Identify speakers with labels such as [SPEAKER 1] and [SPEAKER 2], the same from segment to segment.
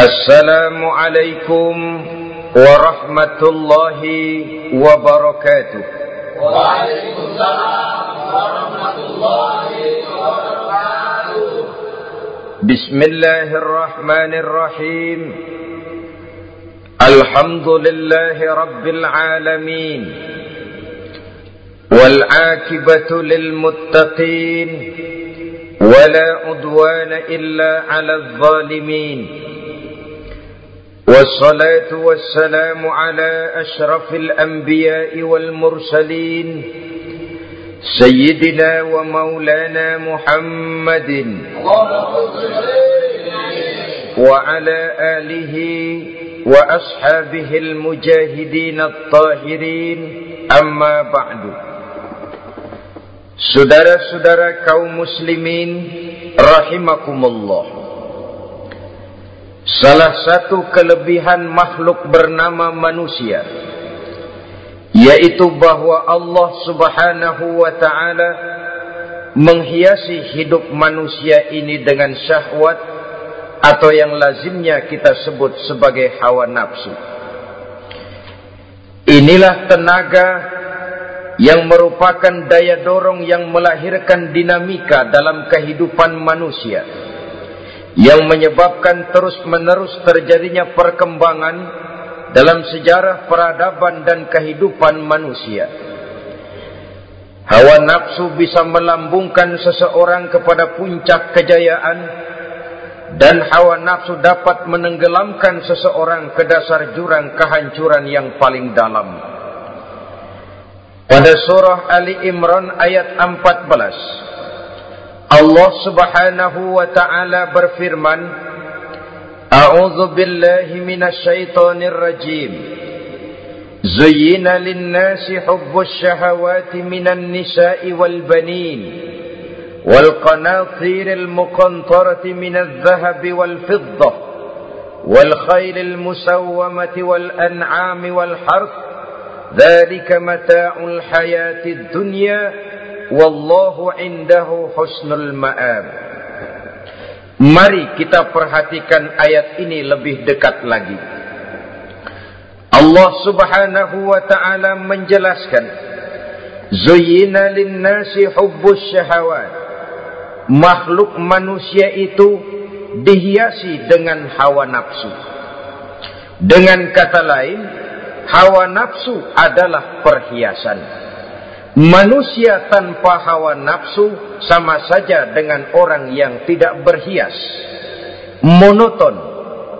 [SPEAKER 1] السلام عليكم ورحمة الله وبركاته.
[SPEAKER 2] وعليكم السلام ورحمة الله وبركاته
[SPEAKER 1] بسم الله الرحمن الرحيم. الحمد لله رب العالمين والعاقبة للمتقين ولا عدوان إلا على الظالمين. والصلاة والسلام على أشرف الأنبياء والمرسلين سيدنا ومولانا محمد وعلى آله وأصحابه المجاهدين الطاهرين. أما بعد Saudara-saudara kaum muslimin rahimakumullah Salah satu kelebihan makhluk bernama manusia yaitu bahwa Allah Subhanahu wa taala menghiasi hidup manusia ini dengan syahwat atau yang lazimnya kita sebut sebagai hawa nafsu. Inilah tenaga yang merupakan daya dorong yang melahirkan dinamika dalam kehidupan manusia yang menyebabkan terus-menerus terjadinya perkembangan dalam sejarah peradaban dan kehidupan manusia. Hawa nafsu bisa melambungkan seseorang kepada puncak kejayaan dan hawa nafsu dapat menenggelamkan seseorang ke dasar jurang kehancuran yang paling dalam. Pada surah Ali Imran ayat 14 Allah Subhanahu wa taala berfirman A'udzu billahi minasyaitonir rajim Zayyina lin-nasi hubbus shahawati minan nisa'i wal banin والقناطير المقنطرة من الذهب والفضة والخيل المسومة والأنعام والحرث dhalika mata'ul الحياة dunya Wallahu indahu husnul ma'ab. Mari kita perhatikan ayat ini lebih dekat lagi. Allah subhanahu wa ta'ala menjelaskan Zuyina linnasi hubbus syahawat. Makhluk manusia itu dihiasi dengan hawa nafsu. Dengan kata lain Hawa nafsu adalah Perhiasan. Manusia tanpa hawa nafsu sama saja dengan orang yang tidak berhias. Monoton,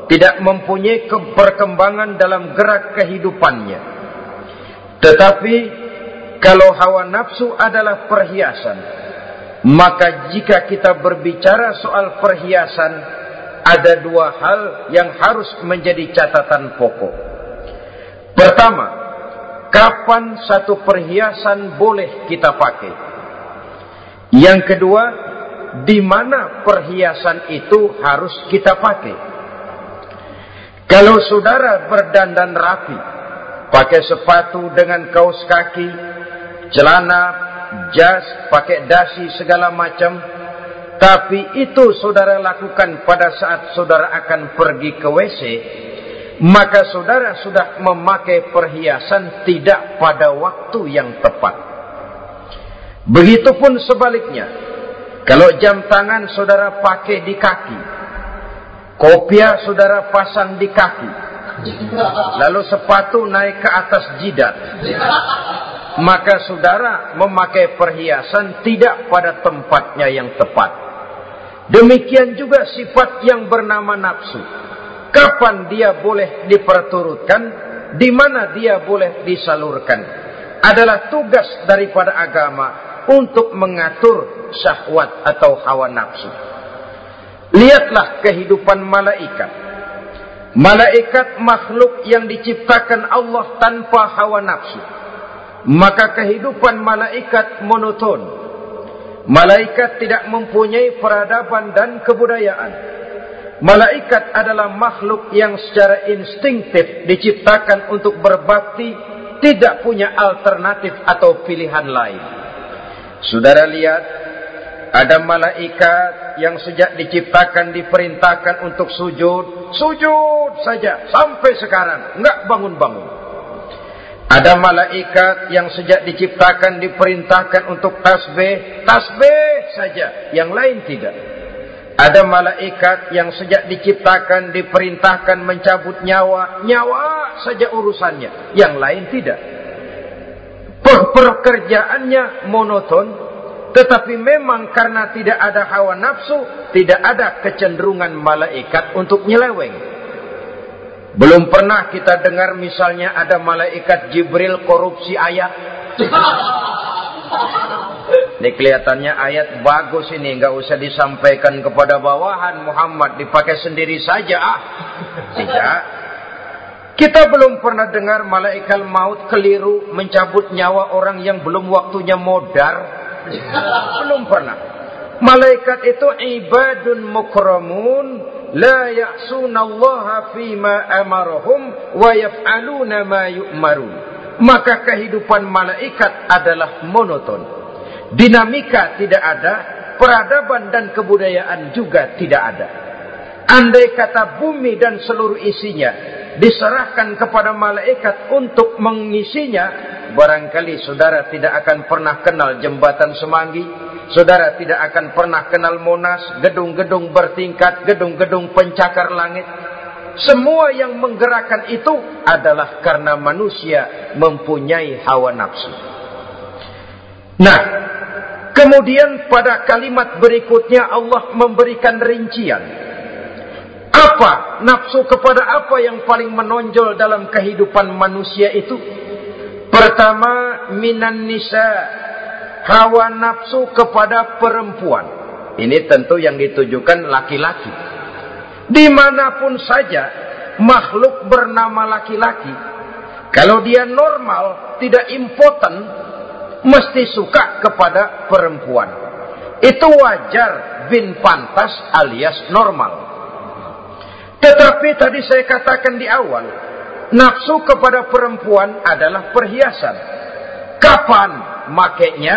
[SPEAKER 1] tidak mempunyai perkembangan dalam gerak kehidupannya. Tetapi kalau hawa nafsu adalah perhiasan, maka jika kita berbicara soal perhiasan, ada dua hal yang harus menjadi catatan pokok. Pertama, kapan satu perhiasan boleh kita pakai? Yang kedua, di mana perhiasan itu harus kita pakai? Kalau saudara berdandan rapi, pakai sepatu dengan kaos kaki, celana, jas, pakai dasi segala macam, tapi itu saudara lakukan pada saat saudara akan pergi ke WC, maka saudara sudah memakai perhiasan tidak pada waktu yang tepat. Begitupun sebaliknya, kalau jam tangan saudara pakai di kaki, kopiah saudara pasang di kaki, lalu sepatu naik ke atas jidat, maka saudara memakai perhiasan tidak pada tempatnya yang tepat. Demikian juga sifat yang bernama nafsu kapan dia boleh diperturutkan, di mana dia boleh disalurkan. Adalah tugas daripada agama untuk mengatur syahwat atau hawa nafsu. Lihatlah kehidupan malaikat. Malaikat makhluk yang diciptakan Allah tanpa hawa nafsu. Maka kehidupan malaikat monoton. Malaikat tidak mempunyai peradaban dan kebudayaan. Malaikat adalah makhluk yang secara instinktif diciptakan untuk berbakti, tidak punya alternatif atau pilihan lain. Saudara lihat, Ada malaikat yang sejak diciptakan diperintahkan untuk sujud, sujud saja sampai sekarang, enggak bangun-bangun. Ada malaikat yang sejak diciptakan diperintahkan untuk tasbih, tasbih saja, yang lain tidak. Ada malaikat yang sejak diciptakan diperintahkan mencabut nyawa, nyawa saja urusannya, yang lain tidak. Pekerjaannya monoton, tetapi memang karena tidak ada hawa nafsu, tidak ada kecenderungan malaikat untuk nyeleweng. Belum pernah kita dengar misalnya ada malaikat Jibril korupsi ayat. Ini kelihatannya ayat bagus ini, nggak usah disampaikan kepada bawahan Muhammad, dipakai sendiri saja. Ah, tidak. Kita belum pernah dengar malaikat maut keliru mencabut nyawa orang yang belum waktunya modar belum pernah. Malaikat itu ibadun mukramun la ya'sunallaha fima amarahum wa yaf'aluna ma yu'marun. Maka kehidupan malaikat adalah monoton. Dinamika tidak ada, peradaban dan kebudayaan juga tidak ada. Andai kata bumi dan seluruh isinya diserahkan kepada malaikat untuk mengisinya, barangkali saudara tidak akan pernah kenal jembatan semanggi, saudara tidak akan pernah kenal monas, gedung-gedung bertingkat, gedung-gedung pencakar langit. Semua yang menggerakkan itu adalah karena manusia mempunyai hawa nafsu. Nah, kemudian pada kalimat berikutnya Allah memberikan rincian. Apa nafsu kepada apa yang paling menonjol dalam kehidupan manusia itu? Pertama, minan nisa. Hawa nafsu kepada perempuan. Ini tentu yang ditujukan laki-laki. Di mana pun saja, makhluk bernama laki-laki. Kalau dia normal, tidak impoten, mesti suka kepada perempuan. Itu wajar bin pantas alias normal. Tetapi tadi saya katakan di awal, Nafsu kepada perempuan adalah perhiasan. Kapan makainya?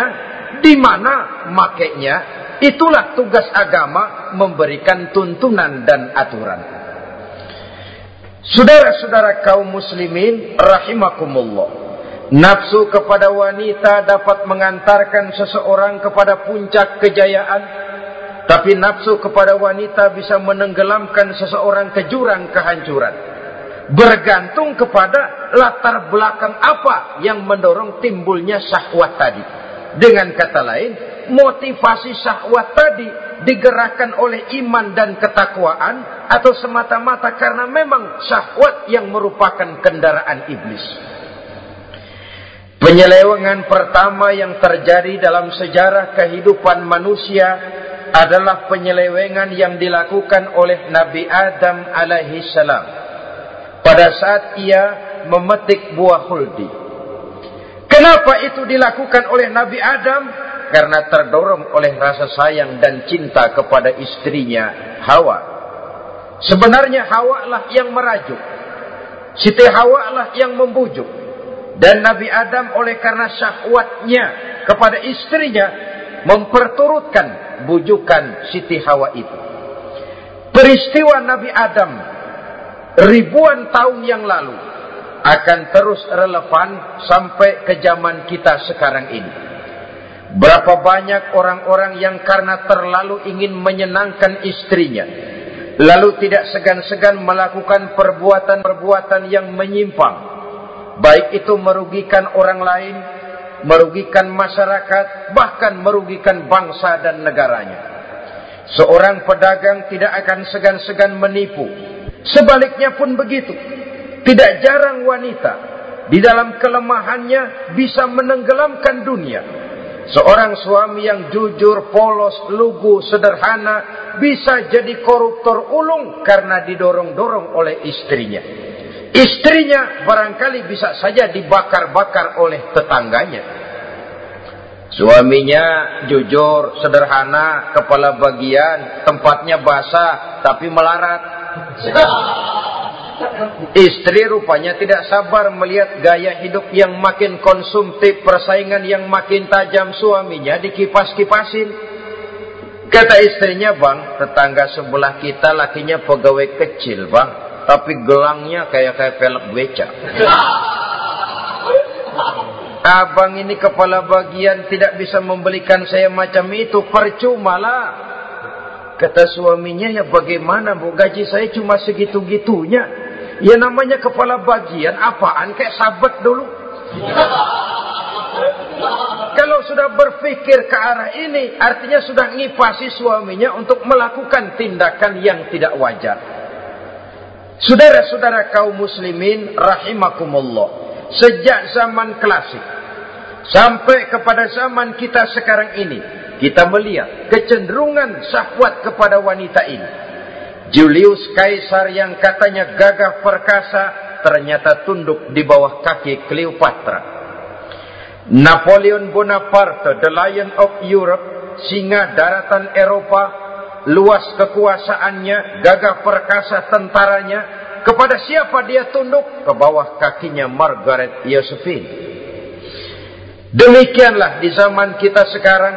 [SPEAKER 1] Di mana makainya? Itulah tugas agama memberikan tuntunan dan aturan. Saudara-saudara kaum muslimin rahimakumullah. Nafsu kepada wanita dapat mengantarkan seseorang kepada puncak kejayaan. Tapi nafsu kepada wanita bisa menenggelamkan seseorang ke jurang kehancuran bergantung kepada latar belakang apa yang mendorong timbulnya syahwat tadi. Dengan kata lain, motivasi syahwat tadi digerakkan oleh iman dan ketakwaan atau semata-mata karena memang syahwat yang merupakan kendaraan iblis. Penyelewengan pertama yang terjadi dalam sejarah kehidupan manusia adalah penyelewengan yang dilakukan oleh Nabi Adam alaihi salam pada saat ia memetik buah huldi. Kenapa itu dilakukan oleh Nabi Adam? Karena terdorong oleh rasa sayang dan cinta kepada istrinya Hawa. Sebenarnya Hawa lah yang merajuk. Siti Hawa lah yang membujuk. Dan Nabi Adam oleh karena syahwatnya kepada istrinya memperturutkan bujukan Siti Hawa itu. Peristiwa Nabi Adam ribuan tahun yang lalu akan terus relevan sampai ke zaman kita sekarang ini. Berapa banyak orang-orang yang karena terlalu ingin menyenangkan istrinya, lalu tidak segan-segan melakukan perbuatan-perbuatan yang menyimpang, baik itu merugikan orang lain, merugikan masyarakat, bahkan merugikan bangsa dan negaranya. Seorang pedagang tidak akan segan-segan menipu, Sebaliknya pun begitu. Tidak jarang wanita di dalam kelemahannya bisa menenggelamkan dunia. Seorang suami yang jujur, polos, lugu, sederhana bisa jadi koruptor ulung karena didorong-dorong oleh istrinya. Istrinya barangkali bisa saja dibakar-bakar oleh tetangganya. Suaminya jujur, sederhana, kepala bagian, tempatnya basah tapi melarat. Istri rupanya tidak sabar melihat gaya hidup yang makin konsumtif, persaingan yang makin tajam suaminya dikipas-kipasin. Kata istrinya, bang, tetangga sebelah kita lakinya pegawai kecil, bang. Tapi gelangnya kayak kayak pelek beca. Abang ini kepala bagian tidak bisa membelikan saya macam itu. Percuma lah. Kata suaminya, ya bagaimana bu, gaji saya cuma segitu-gitunya. Ya namanya kepala bagian, apaan kayak sahabat dulu. Kalau sudah berpikir ke arah ini, artinya sudah ngipasi suaminya untuk melakukan tindakan yang tidak wajar. Saudara-saudara kaum muslimin rahimakumullah. Sejak zaman klasik sampai kepada zaman kita sekarang ini, kita melihat kecenderungan syahwat kepada wanita ini. Julius Kaisar yang katanya gagah perkasa ternyata tunduk di bawah kaki Cleopatra. Napoleon Bonaparte, the Lion of Europe, singa daratan Eropa, luas kekuasaannya, gagah perkasa tentaranya, kepada siapa dia tunduk? Ke bawah kakinya Margaret Josephine. Demikianlah di zaman kita sekarang,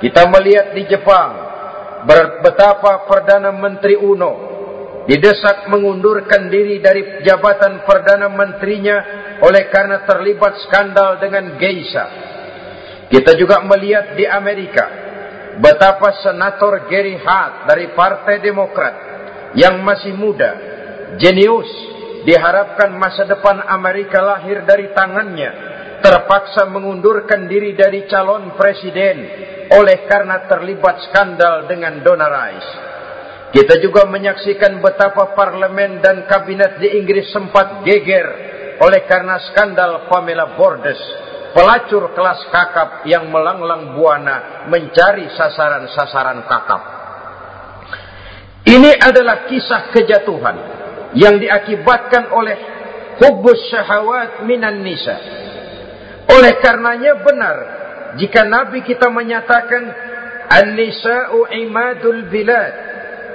[SPEAKER 1] kita melihat di Jepang, betapa Perdana Menteri Uno didesak mengundurkan diri dari jabatan Perdana Menterinya oleh karena terlibat skandal dengan geisha. Kita juga melihat di Amerika betapa senator Gary Hart dari Partai Demokrat yang masih muda, jenius, diharapkan masa depan Amerika lahir dari tangannya, terpaksa mengundurkan diri dari calon presiden oleh karena terlibat skandal dengan Donna Rice. Kita juga menyaksikan betapa parlemen dan kabinet di Inggris sempat geger oleh karena skandal Pamela Bordes, pelacur kelas kakap yang melanglang buana mencari sasaran-sasaran kakap. Ini adalah kisah kejatuhan yang diakibatkan oleh hubus syahwat minan nisa. Oleh karenanya benar jika Nabi kita menyatakan An-nisa'u imadul bilad.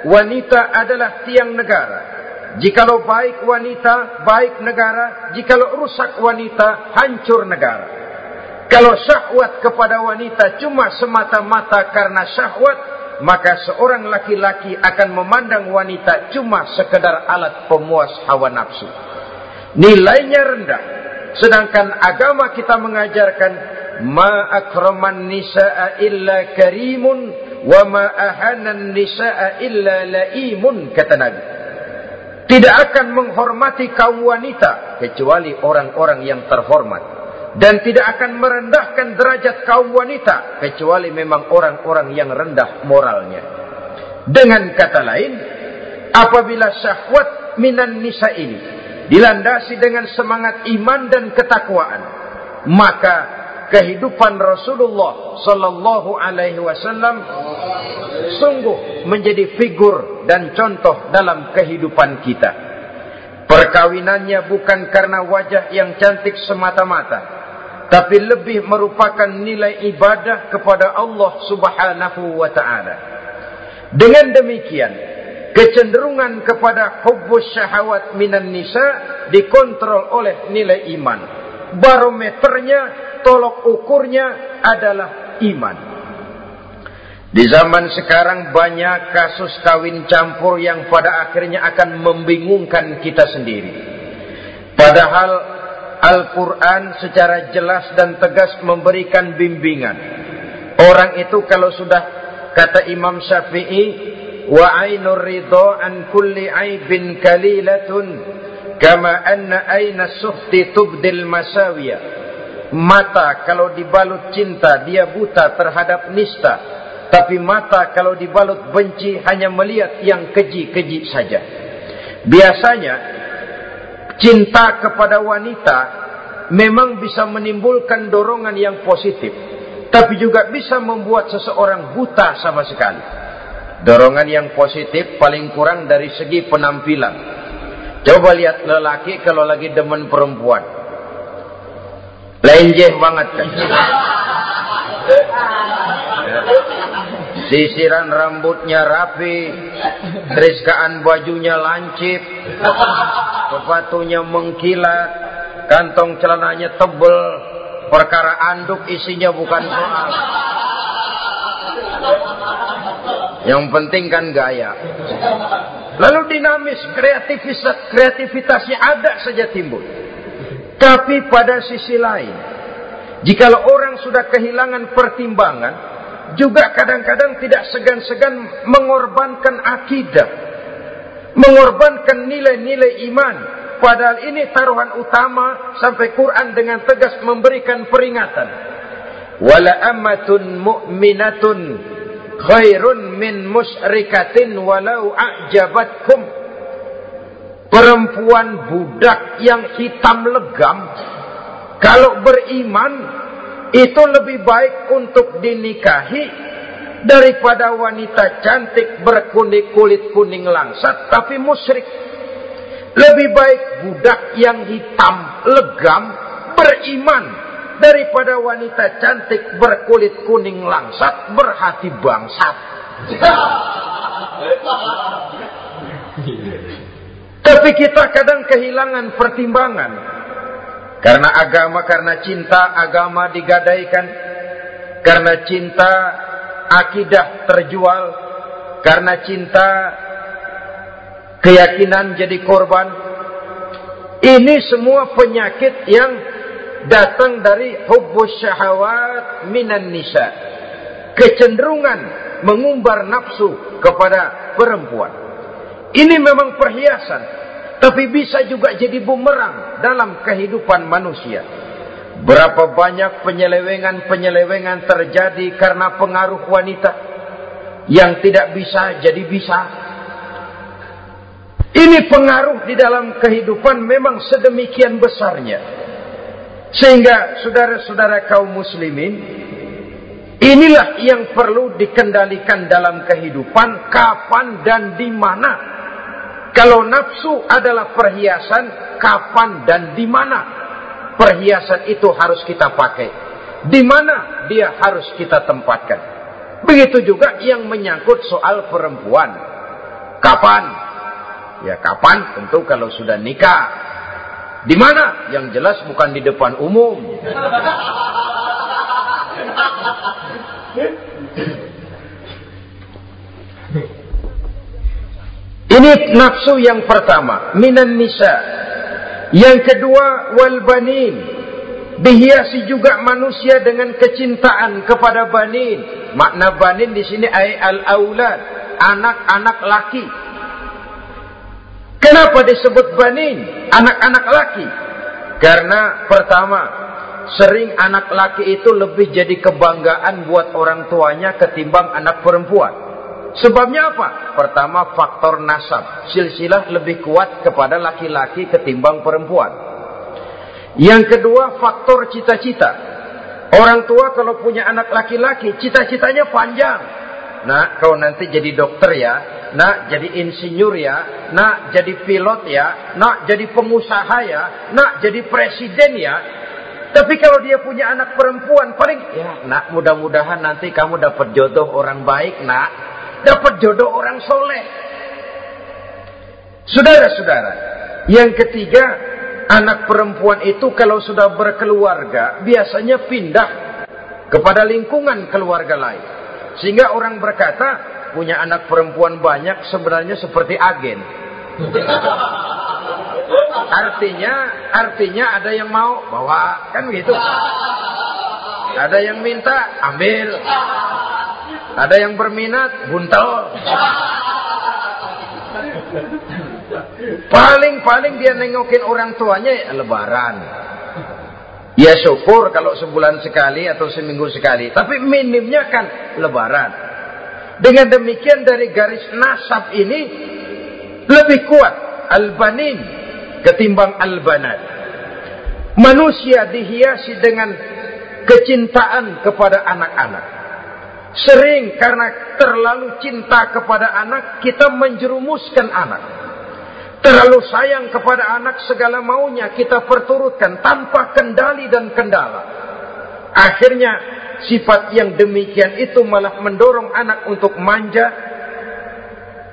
[SPEAKER 1] Wanita adalah tiang negara. Jikalau baik wanita, baik negara. Jikalau rusak wanita, hancur negara. Kalau syahwat kepada wanita cuma semata-mata karena syahwat, maka seorang laki-laki akan memandang wanita cuma sekedar alat pemuas hawa nafsu. Nilainya rendah. Sedangkan agama kita mengajarkan ma akraman nisaa illa karimun wa ma ahanan nisaa illa laimun kata Nabi tidak akan menghormati kaum wanita kecuali orang-orang yang terhormat dan tidak akan merendahkan derajat kaum wanita kecuali memang orang-orang yang rendah moralnya. Dengan kata lain, apabila syahwat minan nisa ini dilandasi dengan semangat iman dan ketakwaan, maka kehidupan Rasulullah sallallahu alaihi wasallam sungguh menjadi figur dan contoh dalam kehidupan kita. Perkawinannya bukan karena wajah yang cantik semata-mata, tapi lebih merupakan nilai ibadah kepada Allah Subhanahu wa taala. Dengan demikian, kecenderungan kepada hubbus syahwat minan nisa dikontrol oleh nilai iman. Barometernya tolok ukurnya adalah iman. Di zaman sekarang banyak kasus kawin campur yang pada akhirnya akan membingungkan kita sendiri. Padahal Al-Quran secara jelas dan tegas memberikan bimbingan. Orang itu kalau sudah kata Imam Syafi'i, wa ainur ridho an kulli aibin kalilatun kama anna aina suhti tubdil masawiyah. Mata kalau dibalut cinta dia buta terhadap nista. Tapi mata kalau dibalut benci hanya melihat yang keji-keji saja. Biasanya cinta kepada wanita memang bisa menimbulkan dorongan yang positif. Tapi juga bisa membuat seseorang buta sama sekali. Dorongan yang positif paling kurang dari segi penampilan. Coba lihat lelaki kalau lagi demen perempuan. Lenjeh banget kan. Sisiran rambutnya rapi, teriskaan bajunya lancip, sepatunya mengkilat, kantong celananya tebel, perkara anduk isinya bukan soal. Yang penting kan gaya. Lalu dinamis, kreativitas, kreativitasnya ada saja timbul. Tapi pada sisi lain, jika orang sudah kehilangan pertimbangan, juga kadang-kadang tidak segan-segan mengorbankan akidah, mengorbankan nilai-nilai iman. Padahal ini taruhan utama sampai Quran dengan tegas memberikan peringatan. Wala amatun mu'minatun khairun min musyrikatin walau a'jabatkum perempuan budak yang hitam legam kalau beriman itu lebih baik untuk dinikahi daripada wanita cantik berkulit kulit kuning langsat tapi musyrik lebih baik budak yang hitam legam beriman daripada wanita cantik berkulit kuning langsat berhati bangsat. Tapi kita kadang kehilangan pertimbangan. Karena agama, karena cinta agama digadaikan. Karena cinta akidah terjual. Karena cinta keyakinan jadi korban. Ini semua penyakit yang datang dari hubbus syahawat minan nisa. Kecenderungan mengumbar nafsu kepada perempuan. Ini memang perhiasan, tapi bisa juga jadi bumerang dalam kehidupan manusia. Berapa banyak penyelewengan-penyelewengan terjadi karena pengaruh wanita yang tidak bisa jadi bisa. Ini pengaruh di dalam kehidupan memang sedemikian besarnya. Sehingga saudara-saudara kaum muslimin, inilah yang perlu dikendalikan dalam kehidupan kapan dan di mana. Kalau nafsu adalah perhiasan, kapan dan di mana perhiasan itu harus kita pakai. Di mana dia harus kita tempatkan. Begitu juga yang menyangkut soal perempuan. Kapan? Ya kapan? Tentu kalau sudah nikah di mana? Yang jelas bukan di depan umum. Ini nafsu yang pertama, minan nisa. Yang kedua, wal banin. Dihiasi juga manusia dengan kecintaan kepada banin. Makna banin di sini ay al aulad, anak-anak laki. Kenapa disebut banin? Anak-anak laki. Karena pertama, sering anak laki itu lebih jadi kebanggaan buat orang tuanya ketimbang anak perempuan. Sebabnya apa? Pertama, faktor nasab. Silsilah lebih kuat kepada laki-laki ketimbang perempuan. Yang kedua, faktor cita-cita. Orang tua kalau punya anak laki-laki, cita-citanya panjang. Nah, kau nanti jadi dokter ya, nak jadi insinyur ya, nak jadi pilot ya, nak jadi pengusaha ya, nak jadi presiden ya. Tapi kalau dia punya anak perempuan, paling ya, nak mudah-mudahan nanti kamu dapat jodoh orang baik, nak, dapat jodoh orang soleh. Saudara-saudara, yang ketiga, anak perempuan itu kalau sudah berkeluarga, biasanya pindah kepada lingkungan keluarga lain. Sehingga orang berkata, punya anak perempuan banyak sebenarnya seperti agen. Artinya, artinya ada yang mau bawa, kan begitu. Ada yang minta, ambil. Ada yang berminat, buntel. Paling-paling dia nengokin orang tuanya ya lebaran. Ya syukur kalau sebulan sekali atau seminggu sekali. Tapi minimnya kan lebaran. Dengan demikian dari garis nasab ini lebih kuat al-banin ketimbang al-banat. Manusia dihiasi dengan kecintaan kepada anak-anak. Sering karena terlalu cinta kepada anak, kita menjerumuskan anak. Terlalu sayang kepada anak segala maunya kita perturutkan tanpa kendali dan kendala. Akhirnya sifat yang demikian itu malah mendorong anak untuk manja,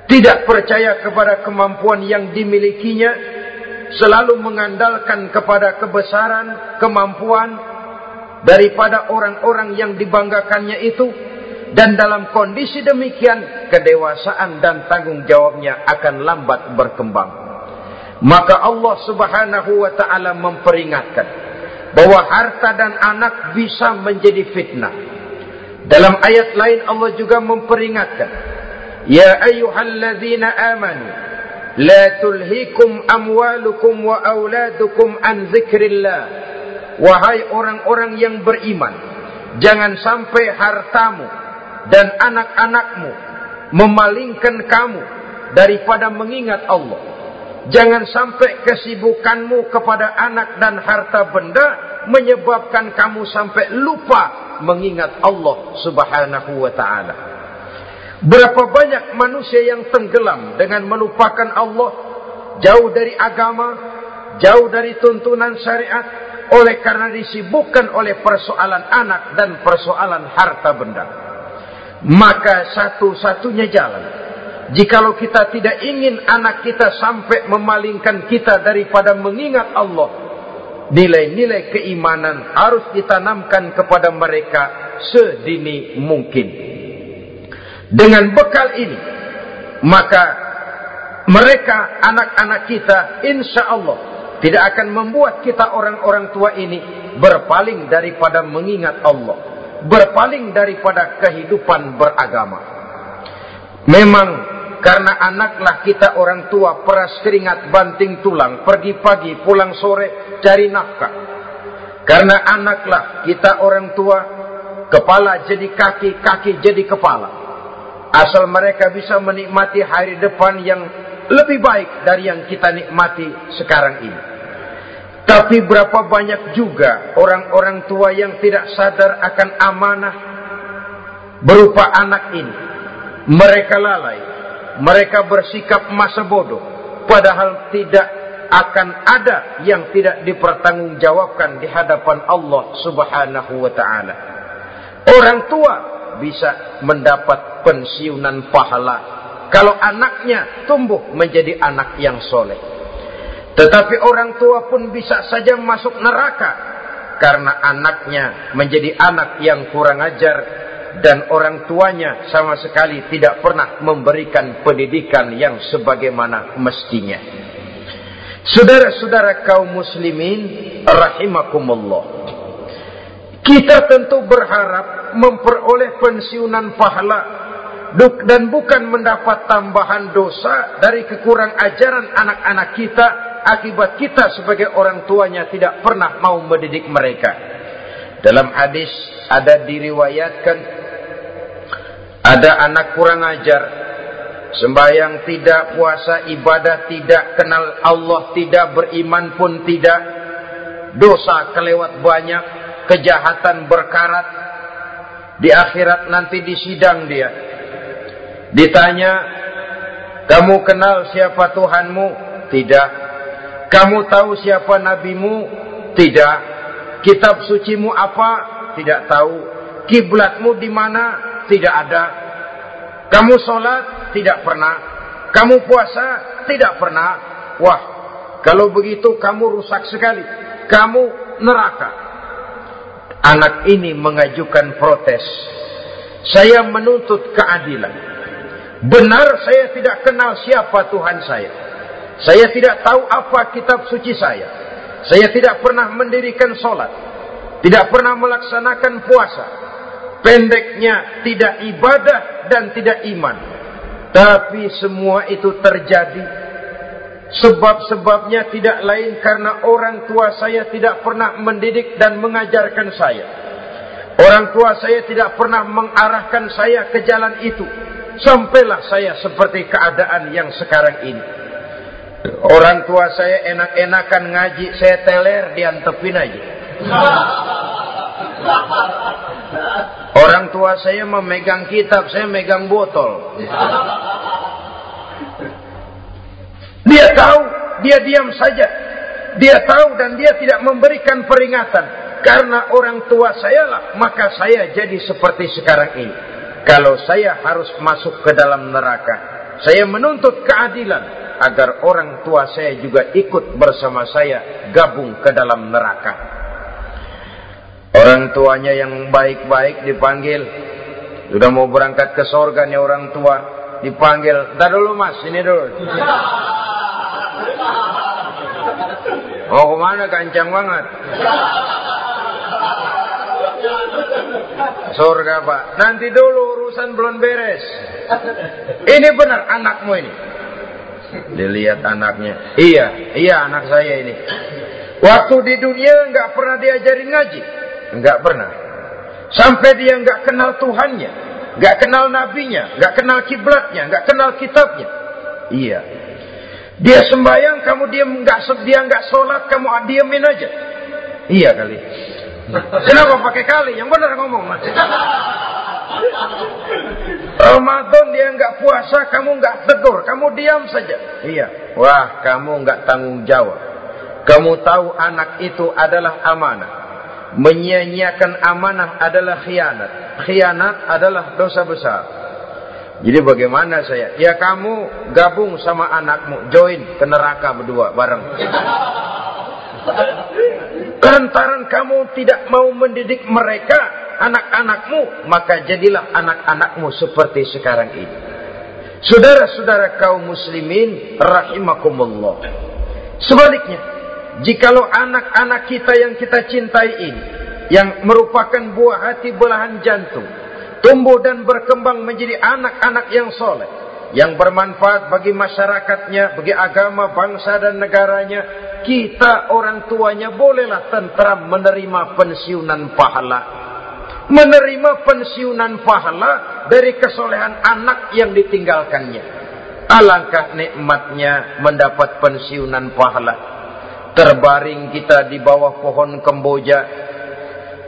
[SPEAKER 1] tidak percaya kepada kemampuan yang dimilikinya, selalu mengandalkan kepada kebesaran, kemampuan daripada orang-orang yang dibanggakannya itu, Dan dalam kondisi demikian, kedewasaan dan tanggung jawabnya akan lambat berkembang. Maka Allah subhanahu wa ta'ala memperingatkan bahwa harta dan anak bisa menjadi fitnah. Dalam ayat lain Allah juga memperingatkan, Ya ayuhalladzina amanu, la tulhikum amwalukum wa auladukum an zikrillah. Wahai orang-orang yang beriman, jangan sampai hartamu dan anak-anakmu memalingkan kamu daripada mengingat Allah. Jangan sampai kesibukanmu kepada anak dan harta benda menyebabkan kamu sampai lupa mengingat Allah Subhanahu wa taala. Berapa banyak manusia yang tenggelam dengan melupakan Allah, jauh dari agama, jauh dari tuntunan syariat oleh karena disibukkan oleh persoalan anak dan persoalan harta benda. Maka satu-satunya jalan Jikalau kita tidak ingin anak kita sampai memalingkan kita daripada mengingat Allah, nilai-nilai keimanan harus ditanamkan kepada mereka sedini mungkin. Dengan bekal ini, maka mereka anak-anak kita insya Allah tidak akan membuat kita orang-orang tua ini berpaling daripada mengingat Allah, berpaling daripada kehidupan beragama. Memang karena anaklah kita orang tua peras keringat banting tulang pergi pagi pulang sore cari nafkah. Karena anaklah kita orang tua kepala jadi kaki kaki jadi kepala. Asal mereka bisa menikmati hari depan yang lebih baik dari yang kita nikmati sekarang ini. Tapi berapa banyak juga orang-orang tua yang tidak sadar akan amanah berupa anak ini. Mereka lalai mereka bersikap masa bodoh padahal tidak akan ada yang tidak dipertanggungjawabkan di hadapan Allah Subhanahu wa taala. Orang tua bisa mendapat pensiunan pahala kalau anaknya tumbuh menjadi anak yang soleh. Tetapi orang tua pun bisa saja masuk neraka karena anaknya menjadi anak yang kurang ajar dan orang tuanya sama sekali tidak pernah memberikan pendidikan yang sebagaimana mestinya. Saudara-saudara kaum muslimin rahimakumullah. Kita tentu berharap memperoleh pensiunan pahala dan bukan mendapat tambahan dosa dari kekurang ajaran anak-anak kita akibat kita sebagai orang tuanya tidak pernah mau mendidik mereka. Dalam hadis ada diriwayatkan ada anak kurang ajar, sembahyang tidak, puasa ibadah tidak, kenal Allah tidak, beriman pun tidak, dosa kelewat banyak, kejahatan berkarat. Di akhirat nanti disidang dia. Ditanya, kamu kenal siapa Tuhanmu? Tidak. Kamu tahu siapa nabimu? Tidak. Kitab sucimu apa? Tidak tahu. Kiblatmu di mana? Tidak ada. Kamu sholat? Tidak pernah. Kamu puasa? Tidak pernah. Wah, kalau begitu kamu rusak sekali. Kamu neraka. Anak ini mengajukan protes. Saya menuntut keadilan. Benar saya tidak kenal siapa Tuhan saya. Saya tidak tahu apa kitab suci saya. Saya tidak pernah mendirikan sholat. Tidak pernah melaksanakan puasa pendeknya tidak ibadah dan tidak iman. Tapi semua itu terjadi sebab-sebabnya tidak lain karena orang tua saya tidak pernah mendidik dan mengajarkan saya. Orang tua saya tidak pernah mengarahkan saya ke jalan itu. Sampailah saya seperti keadaan yang sekarang ini. Orang tua saya enak-enakan ngaji, saya teler diantepin aja. Orang tua saya memegang kitab, saya megang botol. Dia tahu, dia diam saja. Dia tahu dan dia tidak memberikan peringatan. Karena orang tua saya lah, maka saya jadi seperti sekarang ini. Kalau saya harus masuk ke dalam neraka, saya menuntut keadilan agar orang tua saya juga ikut bersama saya gabung ke dalam neraka. Orang tuanya yang baik-baik dipanggil. Sudah mau berangkat ke sorga nih orang tua. Dipanggil. Ntar dulu mas, ini dulu. Oh ke mana kancang banget. Surga pak. Nanti dulu urusan belum beres. Ini benar anakmu ini. Dilihat anaknya. Iya, iya anak saya ini. Waktu di dunia nggak pernah diajarin ngaji. Nggak pernah. Sampai dia nggak kenal Tuhannya. nggak kenal nabinya. nggak kenal kiblatnya. nggak kenal kitabnya. Iya. Dia sembahyang, kamu diam nggak dia nggak sholat, kamu diamin aja. Iya kali. Kenapa pakai kali? Yang benar ngomong. Ramadan dia nggak puasa, kamu nggak tegur, kamu diam saja. Iya. Wah, kamu nggak tanggung jawab. Kamu tahu anak itu adalah amanah. Menyia-nyiakan amanah adalah khianat. Khianat adalah dosa besar. Jadi bagaimana saya? Ya kamu gabung sama anakmu, join ke neraka berdua bareng. Lantaran kamu tidak mau mendidik mereka, anak-anakmu, maka jadilah anak-anakmu seperti sekarang ini. Saudara-saudara kaum muslimin rahimakumullah. Sebaliknya, jikalau anak-anak kita yang kita cintai ini yang merupakan buah hati belahan jantung, tumbuh dan berkembang menjadi anak-anak yang soleh, yang bermanfaat bagi masyarakatnya, bagi agama, bangsa dan negaranya, kita orang tuanya bolehlah tentram menerima pensiunan pahala menerima pensiunan pahala dari kesolehan anak yang ditinggalkannya. Alangkah nikmatnya mendapat pensiunan pahala. Terbaring kita di bawah pohon kemboja.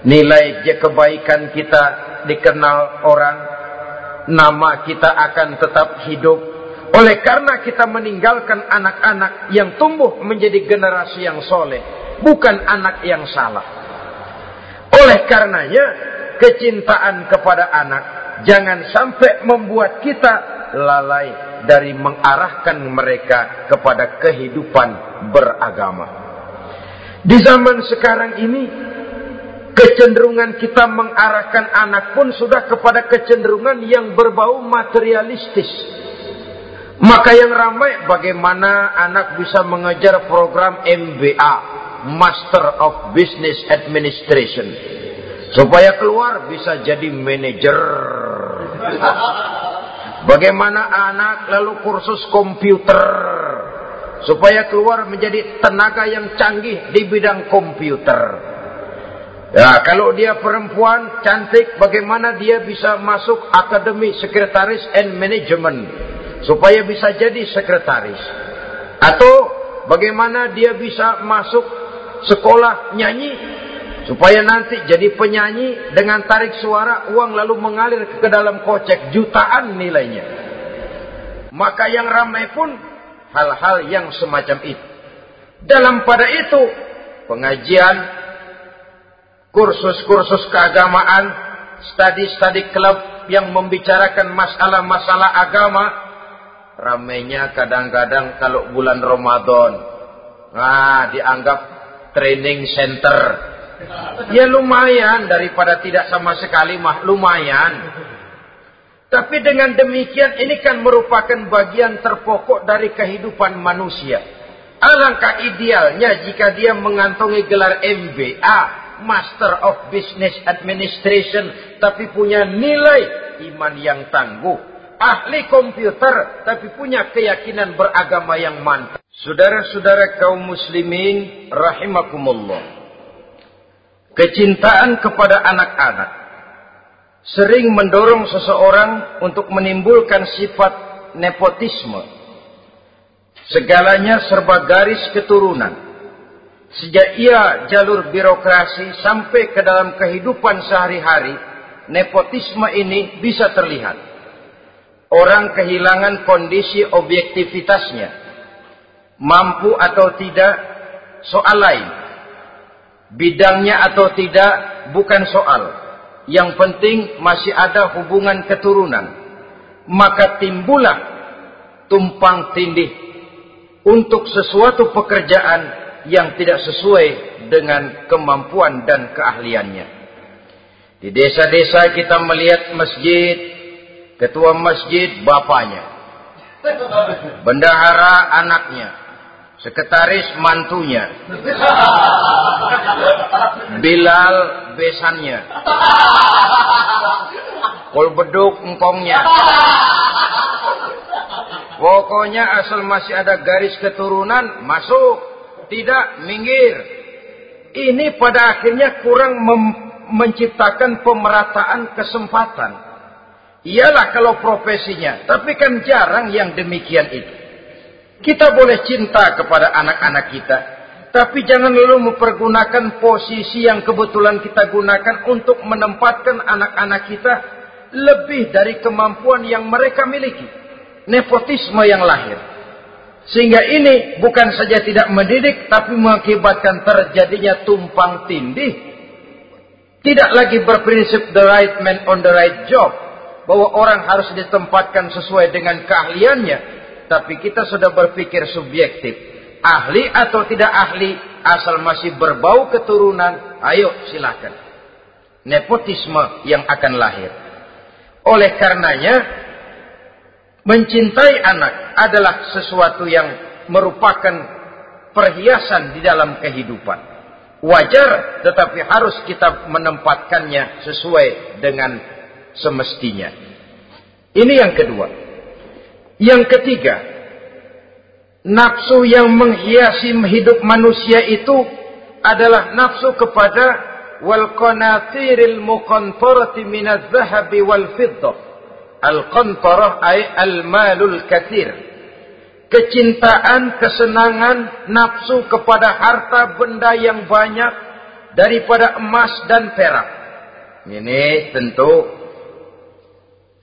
[SPEAKER 1] Nilai kebaikan kita dikenal orang. Nama kita akan tetap hidup. Oleh karena kita meninggalkan anak-anak yang tumbuh menjadi generasi yang soleh. Bukan anak yang salah. Oleh karenanya kecintaan kepada anak jangan sampai membuat kita lalai dari mengarahkan mereka kepada kehidupan beragama. Di zaman sekarang ini kecenderungan kita mengarahkan anak pun sudah kepada kecenderungan yang berbau materialistis. Maka yang ramai bagaimana anak bisa mengejar program MBA, Master of Business Administration Supaya keluar bisa jadi manajer. Bagaimana anak lalu kursus komputer. Supaya keluar menjadi tenaga yang canggih di bidang komputer. Ya, kalau dia perempuan cantik, bagaimana dia bisa masuk akademi sekretaris and management supaya bisa jadi sekretaris? Atau bagaimana dia bisa masuk sekolah nyanyi Supaya nanti jadi penyanyi dengan tarik suara uang lalu mengalir ke dalam kocek jutaan nilainya. Maka yang ramai pun hal-hal yang semacam itu. Dalam pada itu pengajian, kursus-kursus keagamaan, studi-studi klub yang membicarakan masalah-masalah agama, ramainya kadang-kadang kalau bulan Ramadan. Nah, dianggap training center Ya lumayan daripada tidak sama sekali mah lumayan. Tapi dengan demikian ini kan merupakan bagian terpokok dari kehidupan manusia. Alangkah idealnya jika dia mengantongi gelar MBA, Master of Business Administration, tapi punya nilai iman yang tangguh. Ahli komputer, tapi punya keyakinan beragama yang mantap. Saudara-saudara kaum muslimin, rahimakumullah. Kecintaan kepada anak-anak sering mendorong seseorang untuk menimbulkan sifat nepotisme. Segalanya serba garis keturunan. Sejak ia jalur birokrasi sampai ke dalam kehidupan sehari-hari, nepotisme ini bisa terlihat. Orang kehilangan kondisi objektivitasnya. Mampu atau tidak, soal lain bidangnya atau tidak bukan soal. Yang penting masih ada hubungan keturunan. Maka timbullah tumpang tindih untuk sesuatu pekerjaan yang tidak sesuai dengan kemampuan dan keahliannya. Di desa-desa kita melihat masjid, ketua masjid bapaknya, bendahara anaknya, sekretaris mantunya, Bilal besannya, kol beduk engkongnya. Pokoknya asal masih ada garis keturunan, masuk. Tidak, minggir. Ini pada akhirnya kurang menciptakan pemerataan kesempatan. Iyalah kalau profesinya, tapi kan jarang yang demikian itu. Kita boleh cinta kepada anak-anak kita, tapi jangan lalu mempergunakan posisi yang kebetulan kita gunakan untuk menempatkan anak-anak kita lebih dari kemampuan yang mereka miliki nepotisme yang lahir. Sehingga ini bukan saja tidak mendidik, tapi mengakibatkan terjadinya tumpang tindih. Tidak lagi berprinsip the right man on the right job. Bahwa orang harus ditempatkan sesuai dengan keahliannya. Tapi kita sudah berpikir subjektif. Ahli atau tidak ahli, asal masih berbau keturunan, ayo silakan. Nepotisme yang akan lahir. Oleh karenanya, Mencintai anak adalah sesuatu yang merupakan perhiasan di dalam kehidupan. Wajar tetapi harus kita menempatkannya sesuai dengan semestinya. Ini yang kedua. Yang ketiga, nafsu yang menghiasi hidup manusia itu adalah nafsu kepada wal qanatiril muqantarati minadh dhahabi wal fiddah Al-qantarah ay al-malul kathir. Kecintaan, kesenangan, nafsu kepada harta benda yang banyak daripada emas dan perak. Ini tentu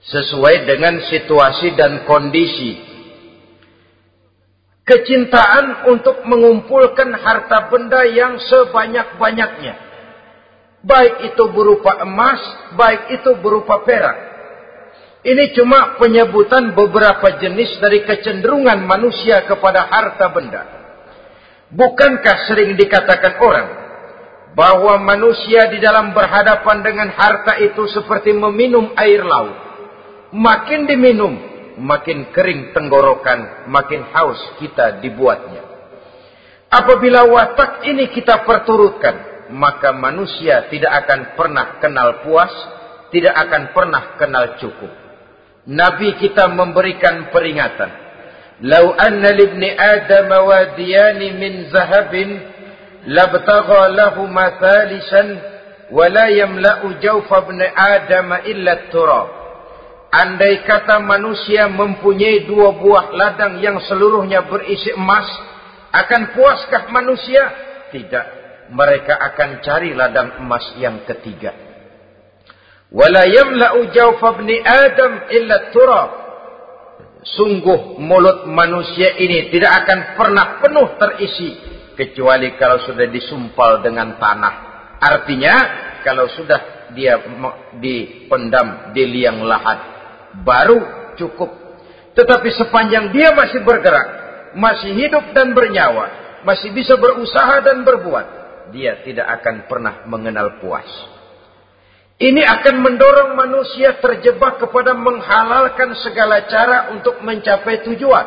[SPEAKER 1] sesuai dengan situasi dan kondisi. Kecintaan untuk mengumpulkan harta benda yang sebanyak-banyaknya. Baik itu berupa emas, baik itu berupa perak. Ini cuma penyebutan beberapa jenis dari kecenderungan manusia kepada harta benda. Bukankah sering dikatakan orang bahwa manusia di dalam berhadapan dengan harta itu seperti meminum air laut. Makin diminum, makin kering tenggorokan, makin haus kita dibuatnya. Apabila watak ini kita perturutkan, maka manusia tidak akan pernah kenal puas, tidak akan pernah kenal cukup. Nabi kita memberikan peringatan. Lau anna libni Adam wadiyani min zahabin labtagha lahu mathalisan wa la yamla'u jawfa ibn Adam illa turab. Andai kata manusia mempunyai dua buah ladang yang seluruhnya berisi emas, akan puaskah manusia? Tidak. Mereka akan cari ladang emas yang ketiga. Wala yamla'u ibni Adam illa turab. Sungguh mulut manusia ini tidak akan pernah penuh terisi kecuali kalau sudah disumpal dengan tanah. Artinya kalau sudah dia dipendam di liang lahat baru cukup. Tetapi sepanjang dia masih bergerak, masih hidup dan bernyawa, masih bisa berusaha dan berbuat, dia tidak akan pernah mengenal puas. Ini akan mendorong manusia terjebak kepada menghalalkan segala cara untuk mencapai tujuan.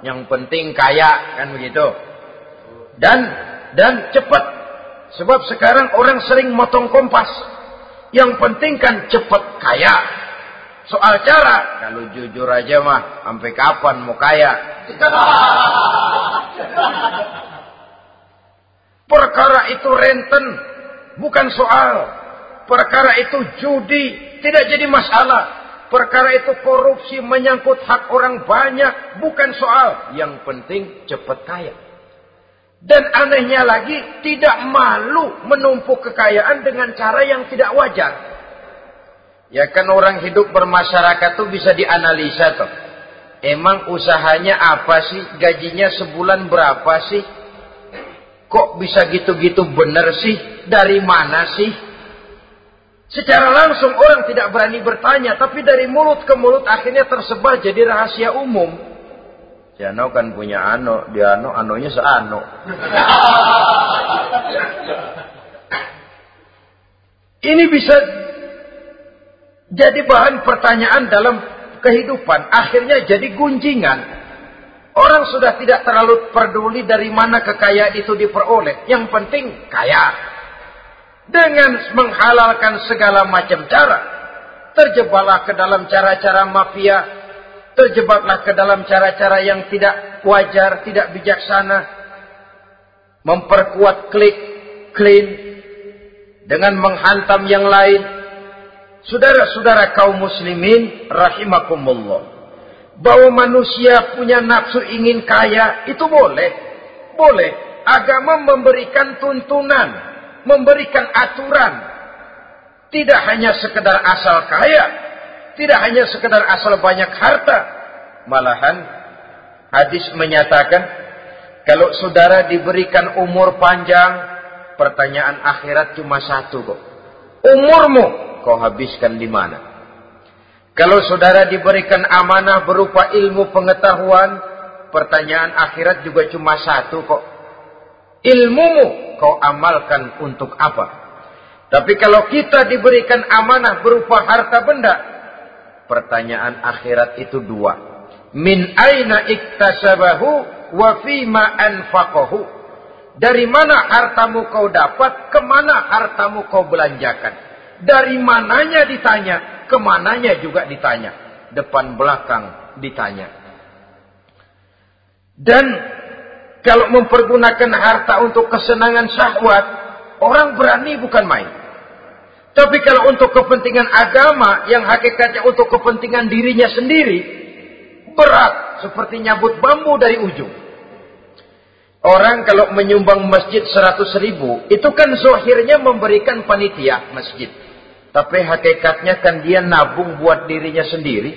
[SPEAKER 1] Yang penting kaya, kan begitu. Dan dan cepat. Sebab sekarang orang sering motong kompas. Yang penting kan cepat kaya. Soal cara, kalau jujur aja mah, sampai kapan mau kaya? Perkara itu renten, bukan soal perkara itu judi tidak jadi masalah. Perkara itu korupsi menyangkut hak orang banyak bukan soal. Yang penting cepat kaya. Dan anehnya lagi tidak malu menumpuk kekayaan dengan cara yang tidak wajar. Ya kan orang hidup bermasyarakat tuh bisa dianalisa tuh. Emang usahanya apa sih? Gajinya sebulan berapa sih? Kok bisa gitu-gitu bener sih? Dari mana sih? Secara langsung orang tidak berani bertanya, tapi dari mulut ke mulut akhirnya tersebar jadi rahasia umum. Si Ano kan punya Ano, dia Ano, Anonya seano. Ini bisa Jadi bahan pertanyaan dalam kehidupan. Akhirnya jadi gunjingan. Orang sudah tidak terlalu peduli dari mana kekayaan itu diperoleh. Yang penting kaya. Dengan menghalalkan segala macam cara. Terjebaklah ke dalam cara-cara mafia. Terjebaklah ke dalam cara-cara yang tidak wajar, tidak bijaksana. Memperkuat klik, clean. Dengan menghantam yang lain Saudara-saudara kaum muslimin rahimakumullah. Bahwa manusia punya nafsu ingin kaya itu boleh. Boleh. Agama memberikan tuntunan, memberikan aturan. Tidak hanya sekedar asal kaya, tidak hanya sekedar asal banyak harta. Malahan hadis menyatakan kalau saudara diberikan umur panjang, pertanyaan akhirat cuma satu kok. Umurmu kau habiskan di mana? Kalau saudara diberikan amanah berupa ilmu pengetahuan, pertanyaan akhirat juga cuma satu kok. Ilmumu kau amalkan untuk apa? Tapi kalau kita diberikan amanah berupa harta benda, pertanyaan akhirat itu dua. Min aina iktasabahu wa fima anfaqahu. Dari mana hartamu kau dapat, ke mana hartamu kau belanjakan. Dari mananya ditanya, ke mananya juga ditanya. Depan belakang ditanya. Dan kalau mempergunakan harta untuk kesenangan syahwat, orang berani bukan main. Tapi kalau untuk kepentingan agama yang hakikatnya untuk kepentingan dirinya sendiri, berat seperti nyabut bambu dari ujung. Orang kalau menyumbang masjid 100 ribu, itu kan zohirnya memberikan panitia masjid. Tapi hakikatnya kan dia nabung buat dirinya sendiri.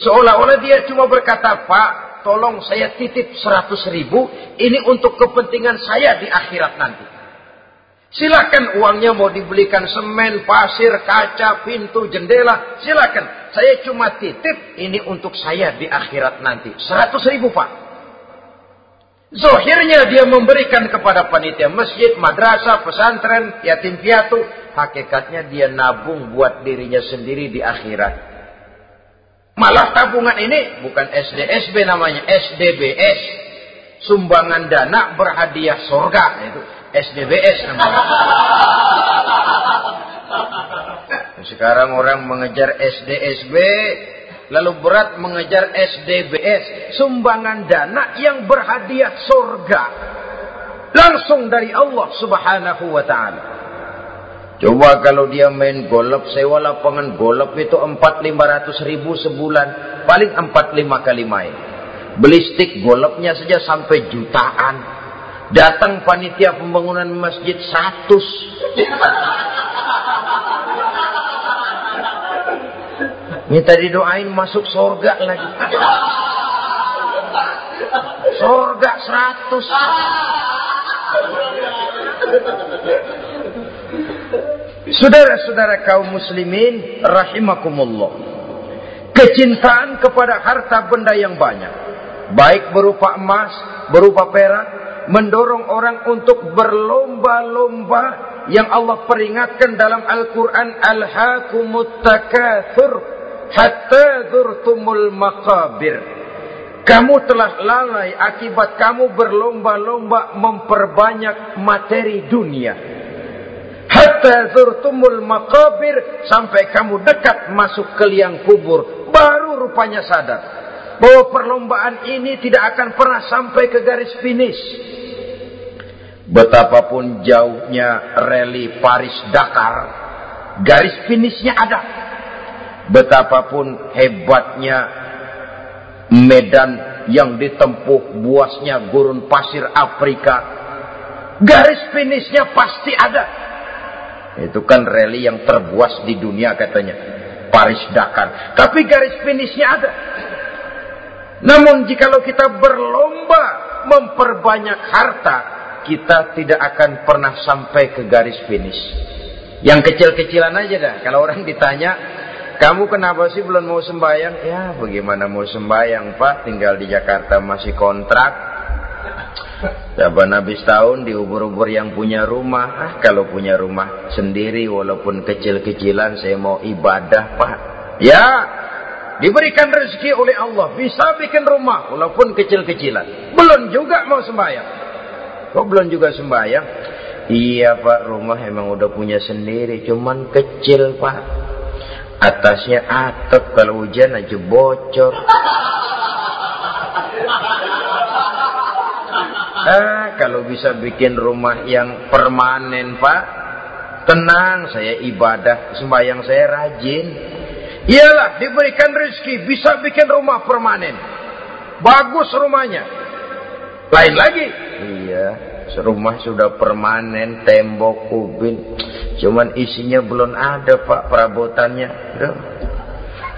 [SPEAKER 1] Seolah-olah dia cuma berkata, Pak, tolong saya titip 100 ribu. Ini untuk kepentingan saya di akhirat nanti. Silakan uangnya mau dibelikan semen, pasir, kaca, pintu, jendela. Silakan. Saya cuma titip ini untuk saya di akhirat nanti. 100 ribu Pak. Zohirnya dia memberikan kepada panitia masjid, madrasah, pesantren, yatim piatu. Hakikatnya dia nabung buat dirinya sendiri di akhirat. Malah tabungan ini bukan SDSB namanya, SDBS. Sumbangan dana berhadiah sorga. Itu SDBS namanya. Sekarang orang mengejar SDSB, lalu berat mengejar SDBS, sumbangan dana yang berhadiah surga. Langsung dari Allah subhanahu wa ta'ala. Coba kalau dia main golf, sewa lapangan golf itu 4-500 ribu sebulan. Paling 4-5 kali main. Beli stick golfnya saja sampai jutaan. Datang panitia pembangunan masjid 100. Minta didoain masuk surga lagi. Surga seratus. Saudara-saudara kaum muslimin rahimakumullah. Kecintaan kepada harta benda yang banyak. Baik berupa emas, berupa perak. Mendorong orang untuk berlomba-lomba yang Allah peringatkan dalam Al-Quran. Al-Hakumut Takathur hatta zurtumul maqabir. Kamu telah lalai akibat kamu berlomba-lomba memperbanyak materi dunia. Hatta zurtumul maqabir sampai kamu dekat masuk ke liang kubur. Baru rupanya sadar bahwa perlombaan ini tidak akan pernah sampai ke garis finish. Betapapun jauhnya rally Paris Dakar, garis finishnya ada betapapun hebatnya medan yang ditempuh buasnya gurun pasir Afrika garis finishnya pasti ada itu kan rally yang terbuas di dunia katanya Paris Dakar tapi garis finishnya ada namun jikalau kita berlomba memperbanyak harta kita tidak akan pernah sampai ke garis finish yang kecil-kecilan aja dah kalau orang ditanya kamu kenapa sih belum mau sembahyang? Ya, bagaimana mau sembahyang, Pak? Tinggal di Jakarta masih kontrak. Saban habis tahun diubur-ubur yang punya rumah. Ah, kalau punya rumah sendiri walaupun kecil-kecilan saya mau ibadah pak. Ya, diberikan rezeki oleh Allah. Bisa bikin rumah walaupun kecil-kecilan. Belum juga mau sembahyang. Kok belum juga sembahyang? Iya pak, rumah emang udah punya sendiri. Cuman kecil pak. Atasnya atap kalau hujan aja bocor. Ah, kalau bisa bikin rumah yang permanen, Pak. Tenang, saya ibadah, sembahyang saya rajin. Iyalah, diberikan rezeki, bisa bikin rumah permanen. Bagus rumahnya. Lain lagi. Iya, rumah sudah permanen, tembok, kubin. Cuman isinya belum ada, Pak, perabotannya. Duh.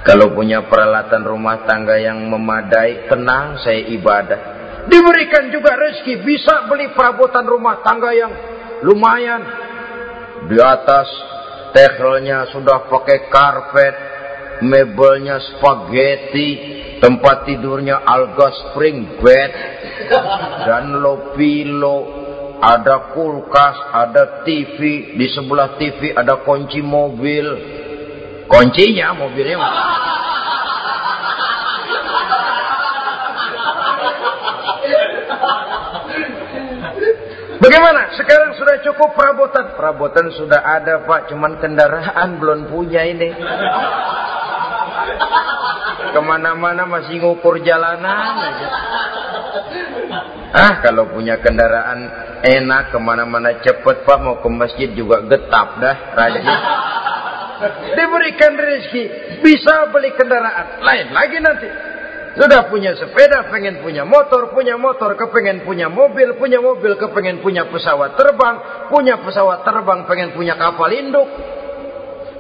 [SPEAKER 1] Kalau punya peralatan rumah tangga yang memadai, tenang, saya ibadah. Diberikan juga rezeki bisa beli perabotan rumah tangga yang lumayan. Di atas tehelnya sudah pakai karpet, mebelnya spaghetti, tempat tidurnya alga spring bed, dan lopilo, ada kulkas, ada TV, di sebelah TV ada kunci mobil. Kuncinya mobilnya. Bagaimana? Sekarang sudah cukup perabotan. Perabotan sudah ada pak, cuman kendaraan belum punya ini. Ke mana-mana masih ngukur jalanan aja. Ah, kalau punya kendaraan enak, ke mana-mana cepet pak, mau ke masjid juga getap dah, rajin. Diberikan rezeki, bisa beli kendaraan. Lain lagi nanti. Sudah punya sepeda, pengen punya motor, punya motor, kepengen punya mobil, punya mobil, kepengen punya pesawat terbang, punya pesawat terbang, pengen punya kapal induk.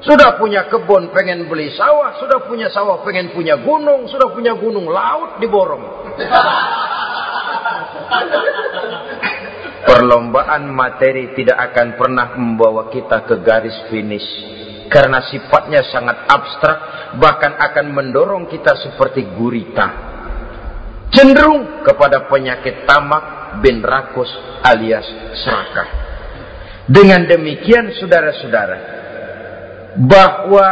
[SPEAKER 1] Sudah punya kebun, pengen beli sawah, sudah punya sawah, pengen punya gunung, sudah punya gunung, laut diborong. Perlombaan materi tidak akan pernah membawa kita ke garis finish. Karena sifatnya sangat abstrak, bahkan akan mendorong kita seperti gurita. Cenderung kepada penyakit tamak bin rakus alias serakah. Dengan demikian saudara-saudara, bahwa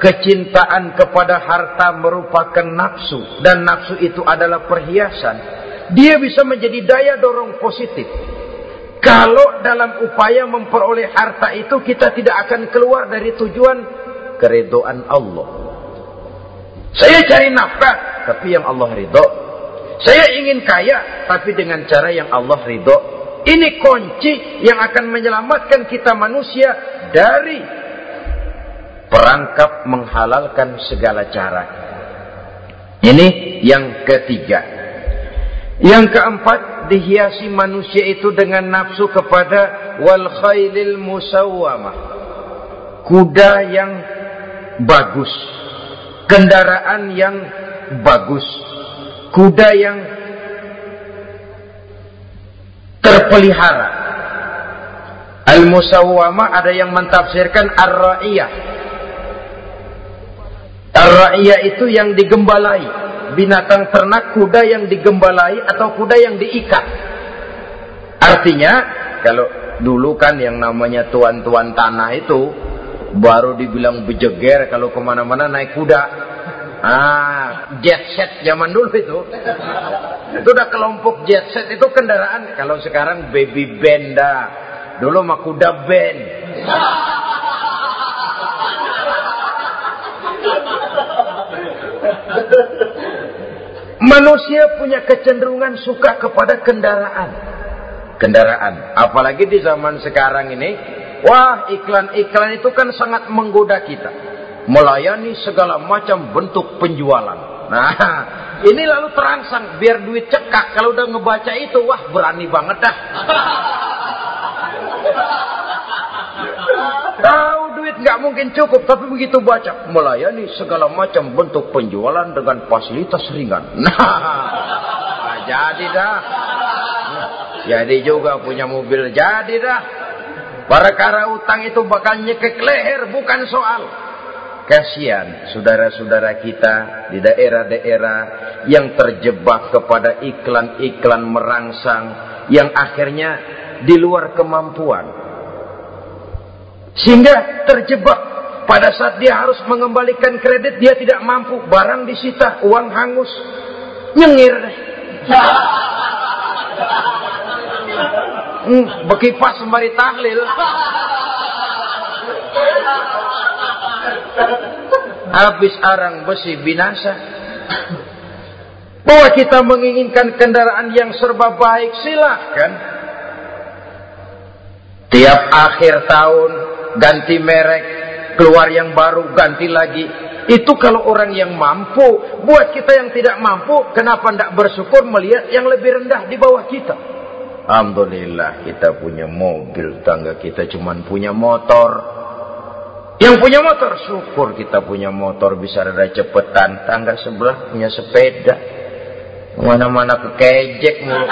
[SPEAKER 1] kecintaan kepada harta merupakan nafsu dan nafsu itu adalah perhiasan, dia bisa menjadi daya dorong positif. Kalau dalam upaya memperoleh harta itu kita tidak akan keluar dari tujuan keridhaan Allah. Saya cari nafkah, tapi yang Allah ridho. Saya ingin kaya, tapi dengan cara yang Allah ridho. Ini kunci yang akan menyelamatkan kita manusia dari perangkap menghalalkan segala cara. Ini yang ketiga. Yang keempat, dihiasi manusia itu dengan nafsu kepada wal khailil musawwamah. Kuda yang bagus, kendaraan yang bagus, kuda yang terpelihara. Al-musawwama ada yang mentafsirkan ar-ra'iyah. Ar-ra'iyah itu yang digembalai, binatang ternak kuda yang digembalai atau kuda yang diikat. Artinya, kalau dulu kan yang namanya tuan-tuan tanah itu baru dibilang bejeger kalau ke mana-mana naik kuda. Ah, jet set zaman dulu itu. Itu udah kelompok jet set itu kendaraan. Kalau sekarang baby benda. Dulu mah kuda band. Manusia punya kecenderungan suka kepada kendaraan. Kendaraan. Apalagi di zaman sekarang ini Wah, iklan-iklan itu kan sangat menggoda kita. Melayani segala macam bentuk penjualan. Nah, ini lalu terangsang biar duit cekak. Kalau udah ngebaca itu, wah berani banget dah. Tahu duit nggak mungkin cukup, tapi begitu baca melayani segala macam bentuk penjualan dengan fasilitas ringan. Nah, nah jadi dah. Jadi juga punya mobil jadi dah. Perkara utang itu bakal nyekek leher, bukan soal. Kasihan saudara-saudara kita di daerah-daerah yang terjebak kepada iklan-iklan merangsang yang akhirnya di luar kemampuan. Sehingga terjebak pada saat dia harus mengembalikan kredit dia tidak mampu, barang disita, uang hangus, nyengir. Hmm, bekipas sembari tahlil. Habis arang besi binasa. Bahwa kita menginginkan kendaraan yang serba baik, silahkan. Tiap akhir tahun ganti merek, keluar yang baru, ganti lagi. Itu kalau orang yang mampu. Buat kita yang tidak mampu, kenapa tidak bersyukur melihat yang lebih rendah di bawah kita? Alhamdulillah kita punya mobil, tangga kita cuma punya motor. Yang punya motor, syukur kita punya motor bisa rada cepetan. Tangga sebelah punya sepeda. Mana-mana kekejek mulu.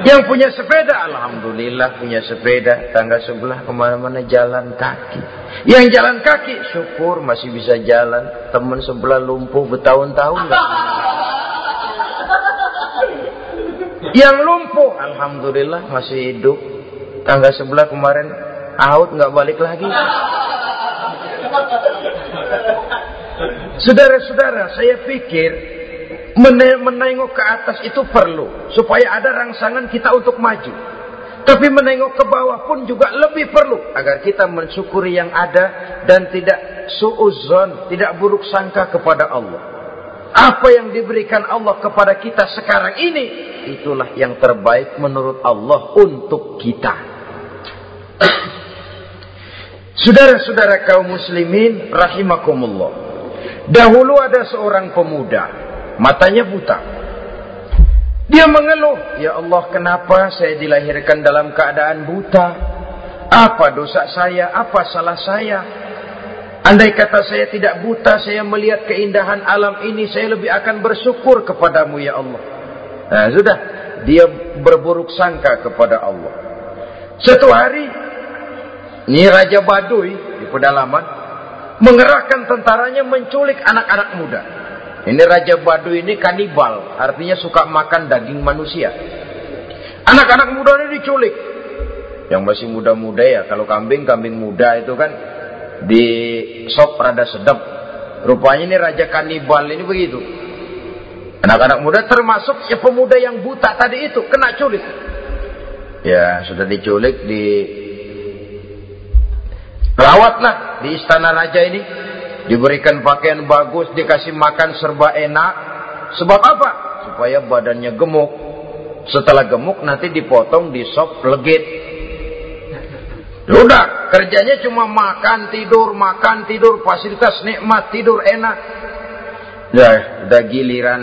[SPEAKER 1] Yang punya sepeda, Alhamdulillah punya sepeda. Tangga sebelah ke mana-mana jalan kaki. Yang jalan kaki, syukur masih bisa jalan. Teman sebelah lumpuh bertahun-tahun. Yang lumpuh, Alhamdulillah masih hidup. Tangga sebelah kemarin out nggak balik lagi. Saudara-saudara, saya pikir menengok ke atas itu perlu supaya ada rangsangan kita untuk maju. Tapi menengok ke bawah pun juga lebih perlu agar kita mensyukuri yang ada dan tidak suuzon, tidak buruk sangka kepada Allah. Apa yang diberikan Allah kepada kita sekarang ini itulah yang terbaik menurut Allah untuk kita. Saudara-saudara kaum muslimin rahimakumullah. Dahulu ada seorang pemuda, matanya buta. Dia mengeluh, "Ya Allah, kenapa saya dilahirkan dalam keadaan buta? Apa dosa saya? Apa salah saya? Andai kata saya tidak buta, saya melihat keindahan alam ini, saya lebih akan bersyukur kepadamu ya Allah." Nah, sudah, dia berburuk sangka kepada Allah. Satu hari ini Raja Baduy di pedalaman mengerahkan tentaranya menculik anak-anak muda. Ini Raja Baduy ini kanibal, artinya suka makan daging manusia. Anak-anak muda ini diculik. Yang masih muda-muda ya, kalau kambing, kambing muda itu kan di sop rada sedap. Rupanya ini Raja kanibal ini begitu. Anak-anak muda termasuk ya pemuda yang buta tadi itu kena culik. Ya, sudah diculik di Rawatlah di istana raja ini. Diberikan pakaian bagus, dikasih makan serba enak. Sebab apa? Supaya badannya gemuk. Setelah gemuk nanti dipotong di sop legit. Udah, kerjanya cuma makan, tidur, makan, tidur, fasilitas nikmat, tidur enak. Ya, udah giliran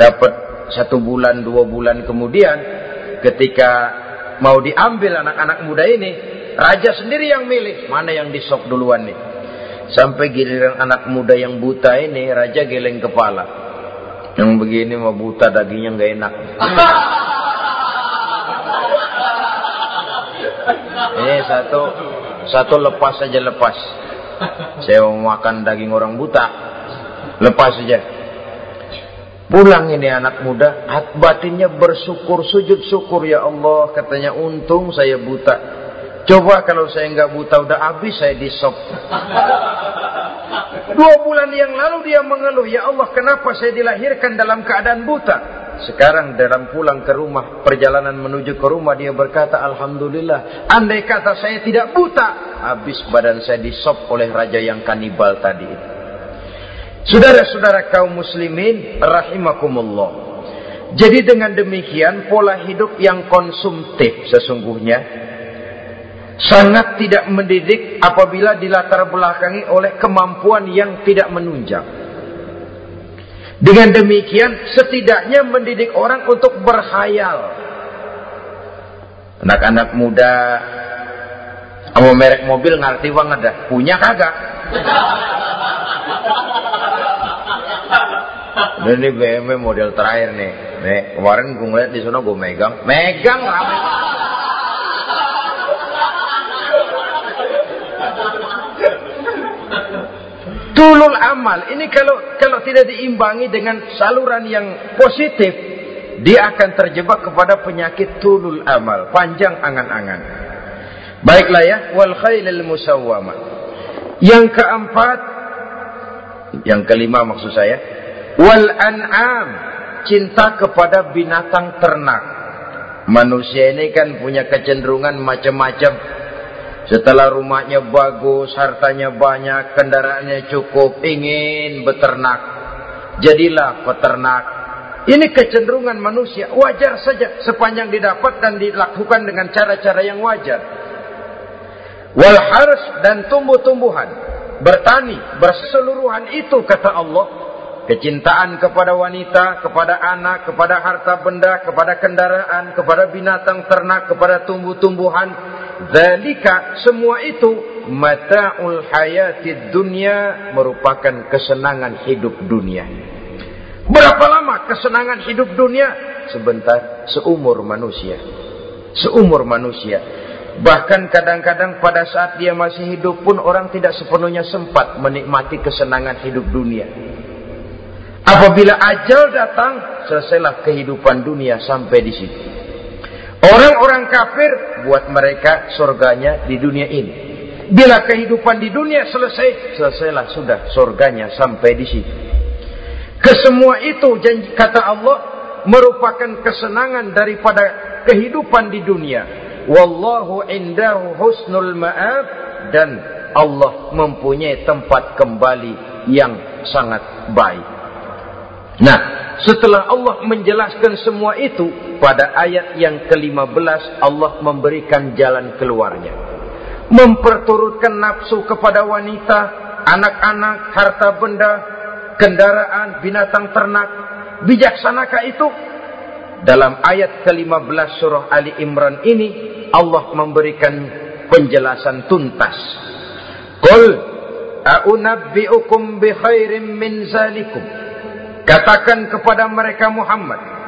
[SPEAKER 1] dapat satu bulan, dua bulan kemudian, ketika mau diambil anak-anak muda ini, Raja sendiri yang milih mana yang disok duluan nih. Sampai giliran anak muda yang buta ini, raja geleng kepala. Yang begini mau buta dagingnya nggak enak. ini satu satu lepas saja lepas. Saya mau makan daging orang buta. Lepas saja. Pulang ini anak muda, hat batinnya bersyukur, sujud syukur ya Allah. Katanya untung saya buta. Coba kalau saya nggak buta udah habis saya di sop. Dua bulan yang lalu dia mengeluh, ya Allah kenapa saya dilahirkan dalam keadaan buta? Sekarang dalam pulang ke rumah, perjalanan menuju ke rumah dia berkata, Alhamdulillah, andai kata saya tidak buta, habis badan saya disop oleh raja yang kanibal tadi Saudara-saudara kaum muslimin, rahimakumullah. Jadi dengan demikian pola hidup yang konsumtif sesungguhnya sangat tidak mendidik apabila dilatar belakangi oleh kemampuan yang tidak menunjang. Dengan demikian setidaknya mendidik orang untuk berhayal. Anak-anak muda mau merek mobil ngerti banget dah. Punya kagak? Ini BMW model terakhir nih. Nih, kemarin gue ngeliat di sana gue megang. Megang. Tulul amal ini kalau kalau tidak diimbangi dengan saluran yang positif, dia akan terjebak kepada penyakit tulul amal, panjang angan-angan. Baiklah ya, wal khailil musawwama. Yang keempat, yang kelima maksud saya, wal an'am, cinta kepada binatang ternak. Manusia ini kan punya kecenderungan macam-macam setelah rumahnya bagus, hartanya banyak, kendaraannya cukup, ingin beternak. Jadilah peternak. Ini kecenderungan manusia, wajar saja sepanjang didapat dan dilakukan dengan cara-cara yang wajar. Wal harus dan tumbuh-tumbuhan, bertani, berseluruhan itu kata Allah. Kecintaan kepada wanita, kepada anak, kepada harta benda, kepada kendaraan, kepada binatang ternak, kepada tumbuh-tumbuhan, Zalika semua itu mata'ul hayatid dunia merupakan kesenangan hidup dunia. Berapa lama kesenangan hidup dunia? Sebentar, seumur manusia. Seumur manusia. Bahkan kadang-kadang pada saat dia masih hidup pun orang tidak sepenuhnya sempat menikmati kesenangan hidup dunia. Apabila ajal datang, selesailah kehidupan dunia sampai di situ. Orang-orang kafir buat mereka surganya di dunia ini. Bila kehidupan di dunia selesai, selesailah sudah surganya sampai di situ. Kesemua itu janji kata Allah merupakan kesenangan daripada kehidupan di dunia. Wallahu indahu husnul ma'ab dan Allah mempunyai tempat kembali yang sangat baik. Nah, setelah Allah menjelaskan semua itu, pada ayat yang ke-15 Allah memberikan jalan keluarnya. Memperturutkan nafsu kepada wanita, anak-anak, harta benda, kendaraan, binatang ternak. Bijaksanakah itu? Dalam ayat ke-15 surah Ali Imran ini, Allah memberikan penjelasan tuntas. Qul a'unabbi'ukum bi khairim min zalikum. Katakan kepada mereka Muhammad,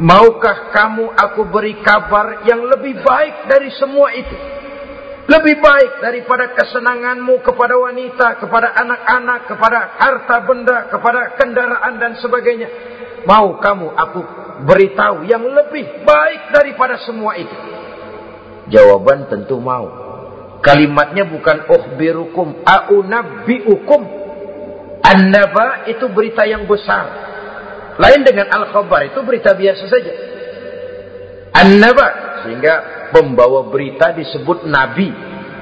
[SPEAKER 1] maukah kamu aku beri kabar yang lebih baik dari semua itu? Lebih baik daripada kesenanganmu kepada wanita, kepada anak-anak, kepada harta benda, kepada kendaraan dan sebagainya. Mau kamu aku beritahu yang lebih baik daripada semua itu? Jawaban tentu mau. Kalimatnya bukan ukhbirukum, a'unabbi'ukum. An-naba itu berita yang besar. Lain dengan al-khabar itu berita biasa saja. An-naba sehingga pembawa berita disebut nabi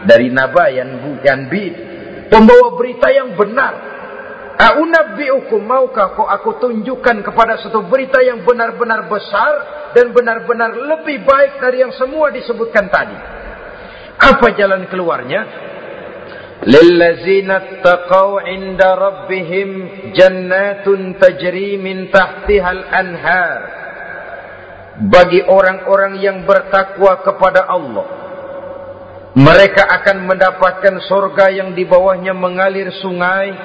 [SPEAKER 1] dari naba yang bukan bi. Pembawa berita yang benar. A'unabbi'ukum maukah kau aku tunjukkan kepada satu berita yang benar-benar besar dan benar-benar lebih baik dari yang semua disebutkan tadi. Apa jalan keluarnya? للذين اتقوا عند ربهم جنات تجري من تحتها الأنهار bagi orang-orang yang bertakwa kepada Allah mereka akan mendapatkan surga yang di bawahnya mengalir sungai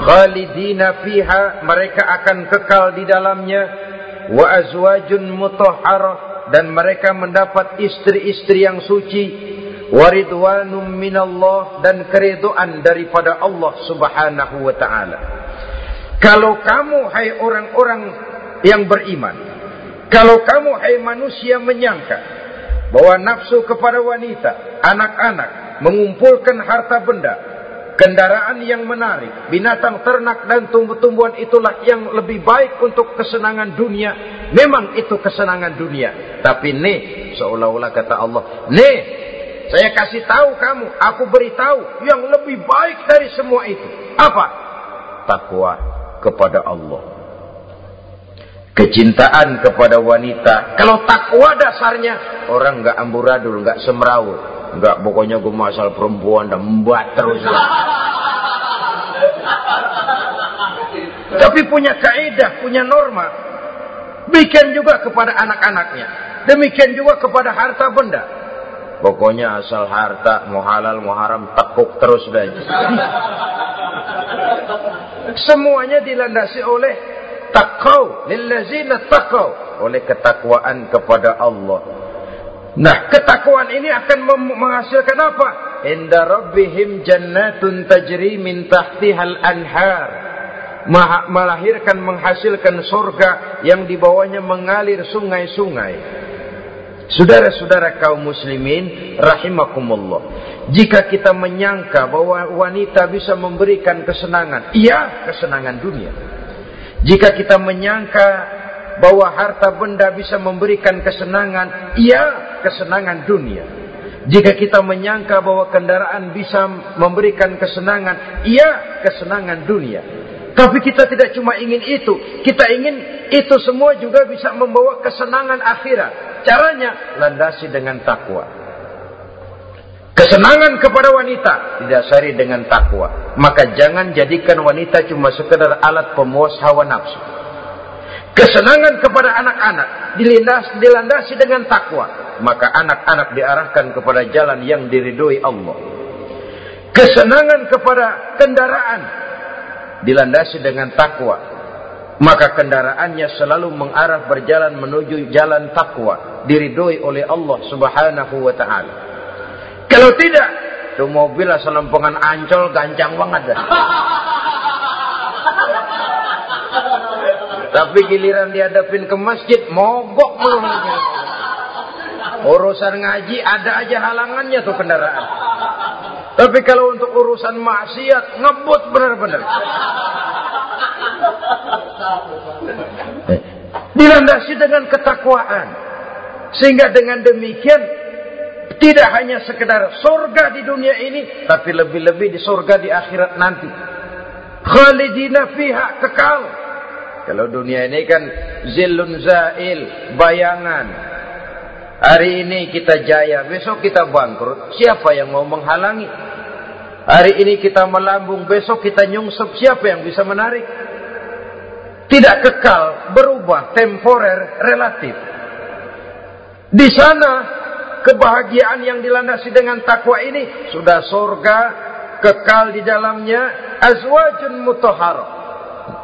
[SPEAKER 1] khalidina fiha mereka akan kekal di dalamnya wa azwajun mutahharah dan mereka mendapat istri-istri yang suci waridwanum minallah dan keridhaan daripada Allah Subhanahu wa taala. Kalau kamu hai orang-orang yang beriman, kalau kamu hai manusia menyangka bahwa nafsu kepada wanita, anak-anak, mengumpulkan harta benda, kendaraan yang menarik, binatang ternak dan tumbuh-tumbuhan itulah yang lebih baik untuk kesenangan dunia. Memang itu kesenangan dunia. Tapi nih, seolah-olah kata Allah, nih saya kasih tahu kamu, aku beritahu yang lebih baik dari semua itu. Apa? Takwa kepada Allah. Kecintaan kepada wanita. Kalau takwa dasarnya, orang nggak amburadul, nggak semrawut. Nggak pokoknya gue masal perempuan dan mbak terus. Tapi punya kaidah, punya norma. Bikin juga kepada anak-anaknya. Demikian juga kepada harta benda. Pokoknya asal harta mau halal mau haram tekuk terus dah. Semuanya dilandasi oleh takau lillazina takau oleh ketakwaan kepada Allah. Nah, ketakwaan ini akan menghasilkan apa? Inda rabbihim jannatun tajri min tahtihal anhar. Melahirkan, menghasilkan surga yang di bawahnya mengalir sungai-sungai. Saudara-saudara kaum muslimin rahimakumullah. Jika kita menyangka bahwa wanita bisa memberikan kesenangan, iya kesenangan dunia. Jika kita menyangka bahwa harta benda bisa memberikan kesenangan, iya kesenangan dunia. Jika kita menyangka bahwa kendaraan bisa memberikan kesenangan, iya kesenangan dunia. Tapi kita tidak cuma ingin itu, kita ingin itu semua juga bisa membawa kesenangan akhirat. Caranya landasi dengan takwa. Kesenangan kepada wanita didasari dengan takwa. Maka jangan jadikan wanita cuma sekedar alat pemuas hawa nafsu. Kesenangan kepada anak-anak dilandasi dengan takwa. Maka anak-anak diarahkan kepada jalan yang diridhoi Allah. Kesenangan kepada kendaraan dilandasi dengan takwa maka kendaraannya selalu mengarah berjalan menuju jalan takwa diridhoi oleh Allah Subhanahu wa taala. Kalau tidak, tuh mobil asal lempengan ancol gancang banget dah. Tapi giliran dihadapin ke masjid, mogok belum. Urusan ngaji ada aja halangannya tuh kendaraan. Tapi kalau untuk urusan maksiat, ngebut benar-benar. Dilandasi dengan ketakwaan. Sehingga dengan demikian tidak hanya sekedar surga di dunia ini, tapi lebih-lebih di surga di akhirat nanti. Khalidina fiha kekal. Kalau dunia ini kan zillun zail, bayangan. Hari ini kita jaya, besok kita bangkrut. Siapa yang mau menghalangi? Hari ini kita melambung, besok kita nyungsep. Siapa yang bisa menarik? Tidak kekal, berubah, temporer, relatif. Di sana kebahagiaan yang dilandasi dengan takwa ini sudah surga kekal di dalamnya azwajun mutahhar.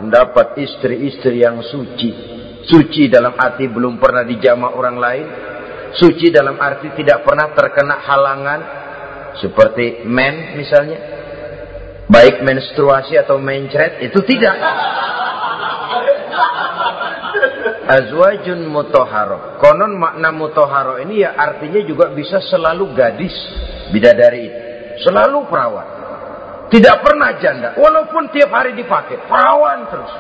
[SPEAKER 1] Mendapat istri-istri yang suci. Suci dalam arti belum pernah dijama orang lain. Suci dalam arti tidak pernah terkena halangan seperti men misalnya. Baik menstruasi atau mencret itu tidak. Azwajun mutoharo. Konon makna mutoharo ini ya artinya juga bisa selalu gadis bidadari itu. Selalu perawan. Tidak pernah janda. Walaupun tiap hari dipakai. Perawan terus.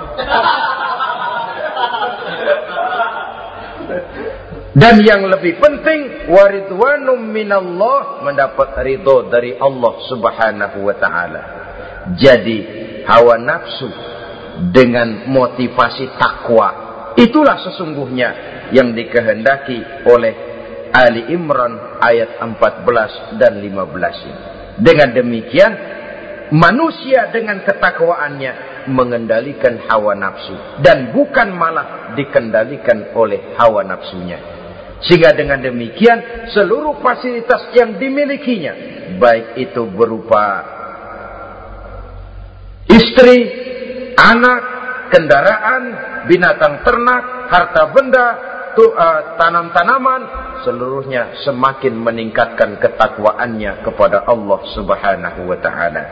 [SPEAKER 1] Dan yang lebih penting. Waridwanum minallah. Mendapat ridho dari Allah subhanahu wa ta'ala. Jadi hawa nafsu dengan motivasi takwa Itulah sesungguhnya yang dikehendaki oleh Ali Imran ayat 14 dan 15 Dengan demikian manusia dengan ketakwaannya mengendalikan hawa nafsu dan bukan malah dikendalikan oleh hawa nafsunya. Sehingga dengan demikian seluruh fasilitas yang dimilikinya baik itu berupa istri, anak, kendaraan, binatang ternak, harta benda, uh, tanam-tanaman, seluruhnya semakin meningkatkan ketakwaannya kepada Allah Subhanahu wa taala.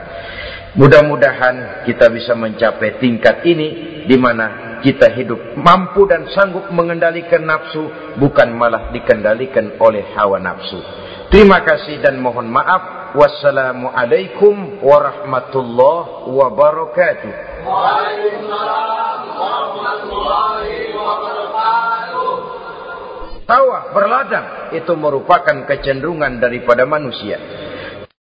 [SPEAKER 1] Mudah-mudahan kita bisa mencapai tingkat ini di mana kita hidup mampu dan sanggup mengendalikan nafsu bukan malah dikendalikan oleh hawa nafsu. Terima kasih dan mohon maaf. Wassalamualaikum warahmatullahi wabarakatuh. Waalaikumsalam warahmatullahi wabarakatuh. Tawa berladang itu merupakan kecenderungan daripada manusia.